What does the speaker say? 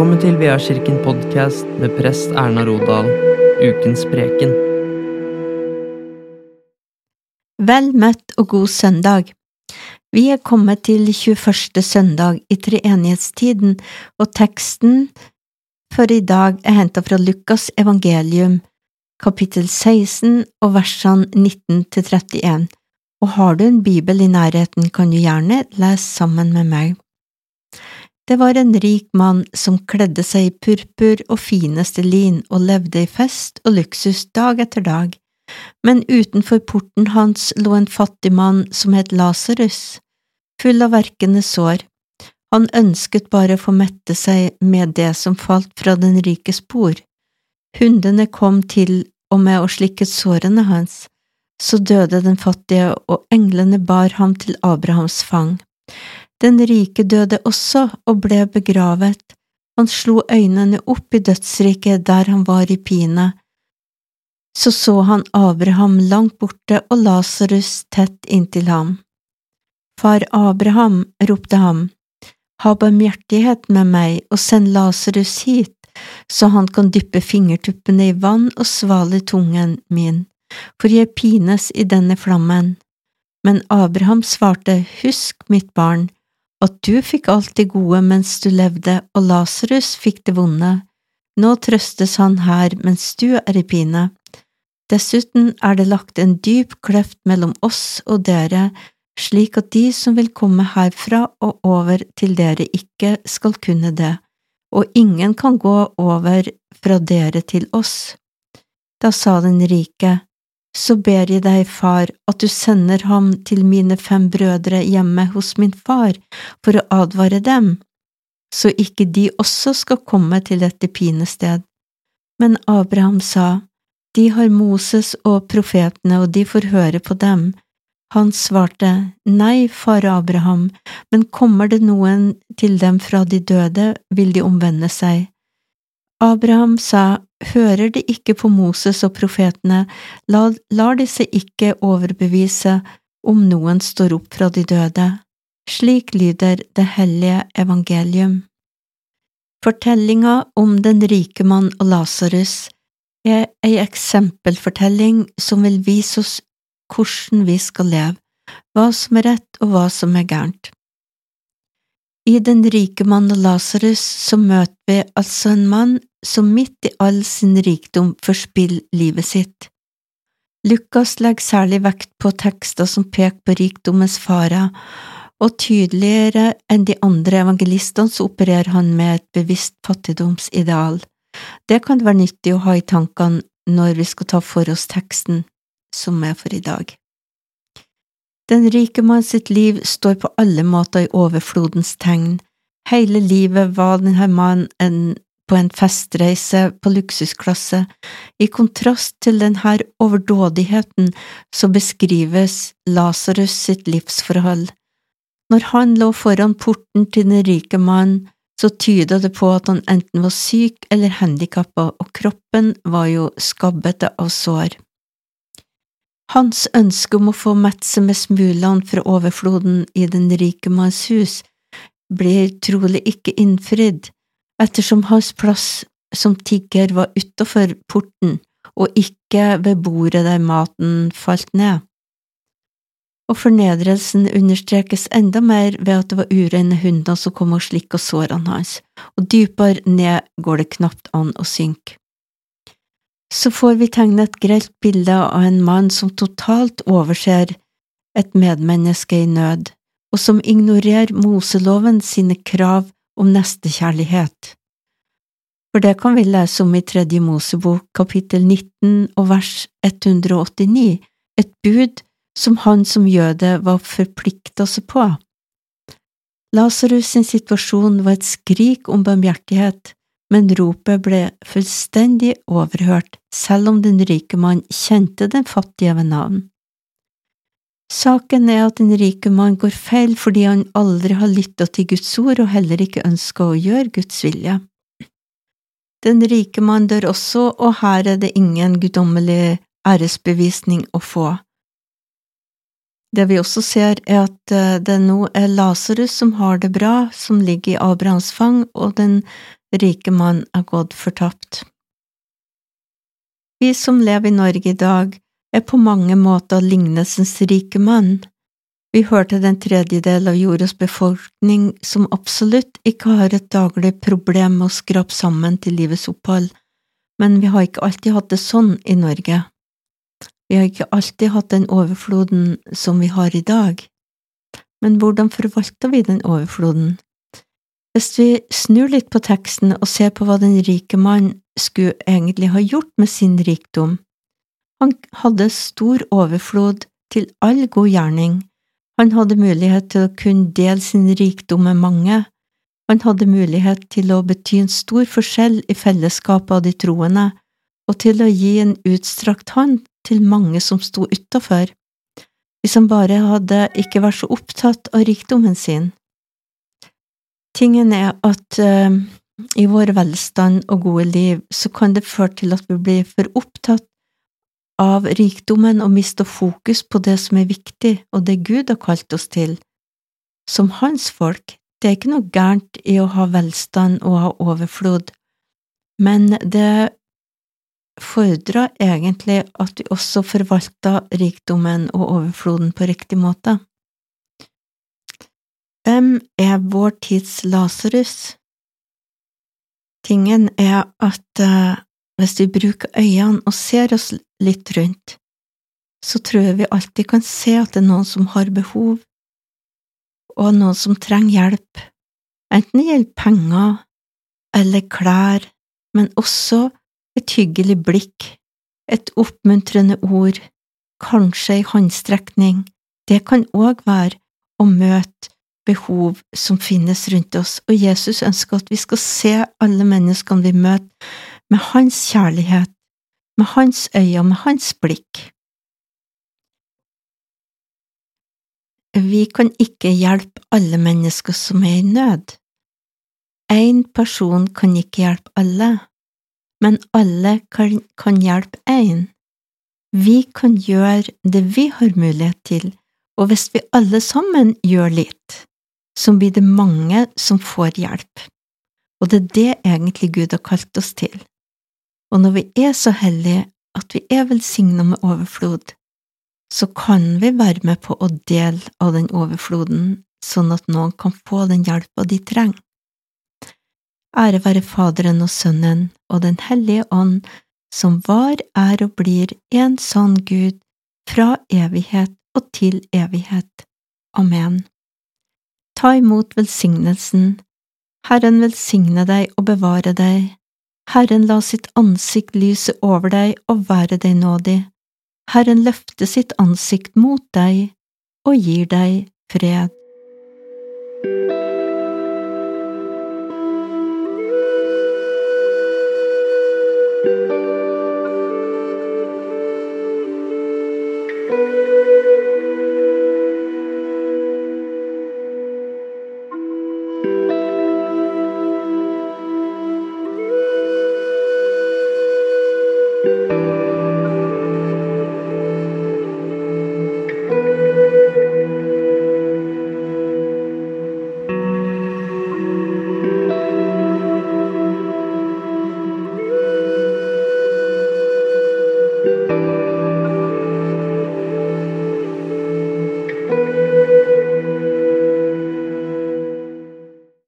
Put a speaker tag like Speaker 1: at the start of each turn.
Speaker 1: Velkommen til Viakirken podkast med prest Erna Rodal, ukens preken.
Speaker 2: Vel møtt og god søndag. Vi er kommet til 21. søndag i treenighetstiden, og teksten for i dag er hentet fra Lukas evangelium, kapittel 16 og versene 19 til 31, og har du en bibel i nærheten, kan du gjerne lese sammen med meg. Det var en rik mann som kledde seg i purpur og fineste lin og levde i fest og luksus dag etter dag, men utenfor porten hans lå en fattig mann som het Lasarus, full av verkende sår. Han ønsket bare å få mette seg med det som falt fra den rikes bord. Hundene kom til og med og slikket sårene hans. Så døde den fattige, og englene bar ham til Abrahams fang. Den rike døde også og ble begravet. Han slo øynene opp i dødsriket der han var i pine. Så så han Abraham langt borte og Lasarus tett inntil ham. Far Abraham, ropte ham, ha barmhjertighet med meg og send Lasarus hit, så han kan dyppe fingertuppene i vann og svale tungen min, for jeg pines i denne flammen. Men Abraham svarte, Husk, mitt barn, at du fikk alt det gode mens du levde, og Lasarus fikk det vonde. Nå trøstes han her mens du er i pine. Dessuten er det lagt en dyp kløft mellom oss og dere, slik at de som vil komme herfra og over til dere ikke skal kunne det, og ingen kan gå over fra dere til oss. Da sa den rike, så ber jeg deg, far, at du sender ham til mine fem brødre hjemme hos min far for å advare dem, så ikke de også skal komme til dette pinested. Men Abraham sa, De har Moses og profetene, og de får høre på dem. Han svarte, Nei, far Abraham, men kommer det noen til dem fra de døde, vil de omvende seg. Abraham sa, Hører de ikke på Moses og profetene, lar de seg ikke overbevise om noen står opp fra de døde. Slik lyder det hellige evangelium. Fortellinga om den rike mann og Lasarus er ei eksempelfortelling som vil vise oss hvordan vi skal leve, hva som er rett og hva som er gærent. I Den rike mann og Lasarus så møter vi altså en mann som midt i all sin rikdom forspiller livet sitt. Lukas legger særlig vekt på tekster som peker på rikdommens farer, og tydeligere enn de andre evangelistene så opererer han med et bevisst fattigdomsideal. Det kan være nyttig å ha i tankene når vi skal ta for oss teksten som er for i dag. Den rike mann sitt liv står på alle måter i overflodens tegn. Hele livet var denne mannen på en festreise på luksusklasse, i kontrast til denne overdådigheten så beskrives Lasarus sitt livsforhold. Når han lå foran porten til den rike mannen, så tyda det på at han enten var syk eller handikappa, og kroppen var jo skabbete av sår. Hans ønske om å få mette seg med smulene fra overfloden i den rike manns hus blir trolig ikke innfridd, ettersom hans plass som tigger var utafor porten og ikke ved bordet der maten falt ned. Og fornedrelsen understrekes enda mer ved at det var ureine hunder som kom og slikka sårene hans, og dypere ned går det knapt an å synke så får vi tegne et grelt bilde av en mann som totalt overser et medmenneske i nød, og som ignorerer Moseloven sine krav om nestekjærlighet. For det kan vi lese om i Tredje Mosebok kapittel 19 og vers 189, et bud som han som jøde var forplikta seg på. Lasarus sin situasjon var et skrik om barmhjertighet, men ropet ble fullstendig overhørt, selv om den rike mann kjente den fattige ved navn. Saken er at den rike mann går feil fordi han aldri har lytta til Guds ord og heller ikke ønska å gjøre Guds vilje. Den rike mann dør også, og her er det ingen guddommelig æresbevisning å få. Det vi også ser, er at eh, det nå er Lasarus som har det bra, som ligger i Abrahams fang, og den rike mann er gått fortapt. Vi som lever i Norge i dag, er på mange måter lignelsens rike mann. Vi hørte den tredjedel av jordas befolkning som absolutt ikke har et daglig problem med å skrape sammen til livets opphold, men vi har ikke alltid hatt det sånn i Norge. Vi har ikke alltid hatt den overfloden som vi har i dag. Men hvordan forvalter vi den overfloden? Hvis vi snur litt på teksten og ser på hva den rike mann skulle egentlig ha gjort med sin rikdom, han hadde stor overflod til all god gjerning, han hadde mulighet til å kunne dele sin rikdom med mange, han hadde mulighet til å bety en stor forskjell i fellesskapet av de troende, og til å gi en utstrakt hånd til mange som sto utafor, hvis han bare hadde ikke vært så opptatt av rikdommen sin. Tingen er at uh, i vår velstand og gode liv så kan det føre til at vi blir for opptatt av rikdommen og mister fokus på det som er viktig og det Gud har kalt oss til. Som hans folk, det er ikke noe gærent i å ha velstand og ha overflod, men det fordrer egentlig at vi også forvalter rikdommen og overfloden på riktig måte. Hvem er vår tids Lasarus? Tingen er at uh, hvis vi bruker øynene og ser oss litt rundt, så tror jeg vi alltid kan se at det er noen som har behov, og noen som trenger hjelp, enten det gjelder penger eller klær, men også et hyggelig blikk, et oppmuntrende ord, kanskje ei håndstrekning, det kan òg være å møte behov som finnes rundt oss, og Jesus ønsker at vi skal se alle menneskene vi møter, med hans kjærlighet, med hans øyne, med hans blikk. Vi kan ikke hjelpe alle mennesker som er i nød. Én person kan ikke hjelpe alle men alle kan, kan hjelpe én. Vi kan gjøre det vi har mulighet til, og hvis vi alle sammen gjør litt, så blir det mange som får hjelp. Og det er det egentlig Gud har kalt oss til. Og når vi er så hellige at vi er velsigna med overflod, så kan vi være med på å dele av den overfloden, sånn at noen kan få den hjelpa de trenger. Ære være Faderen og Sønnen og Den hellige ånd, som var, er og blir en sann Gud, fra evighet og til evighet. Amen. Ta imot velsignelsen. Herren velsigne deg og bevare deg. Herren la sitt ansikt lyse over deg og være deg nådig. Herren løfte sitt ansikt mot deg og gir deg fred.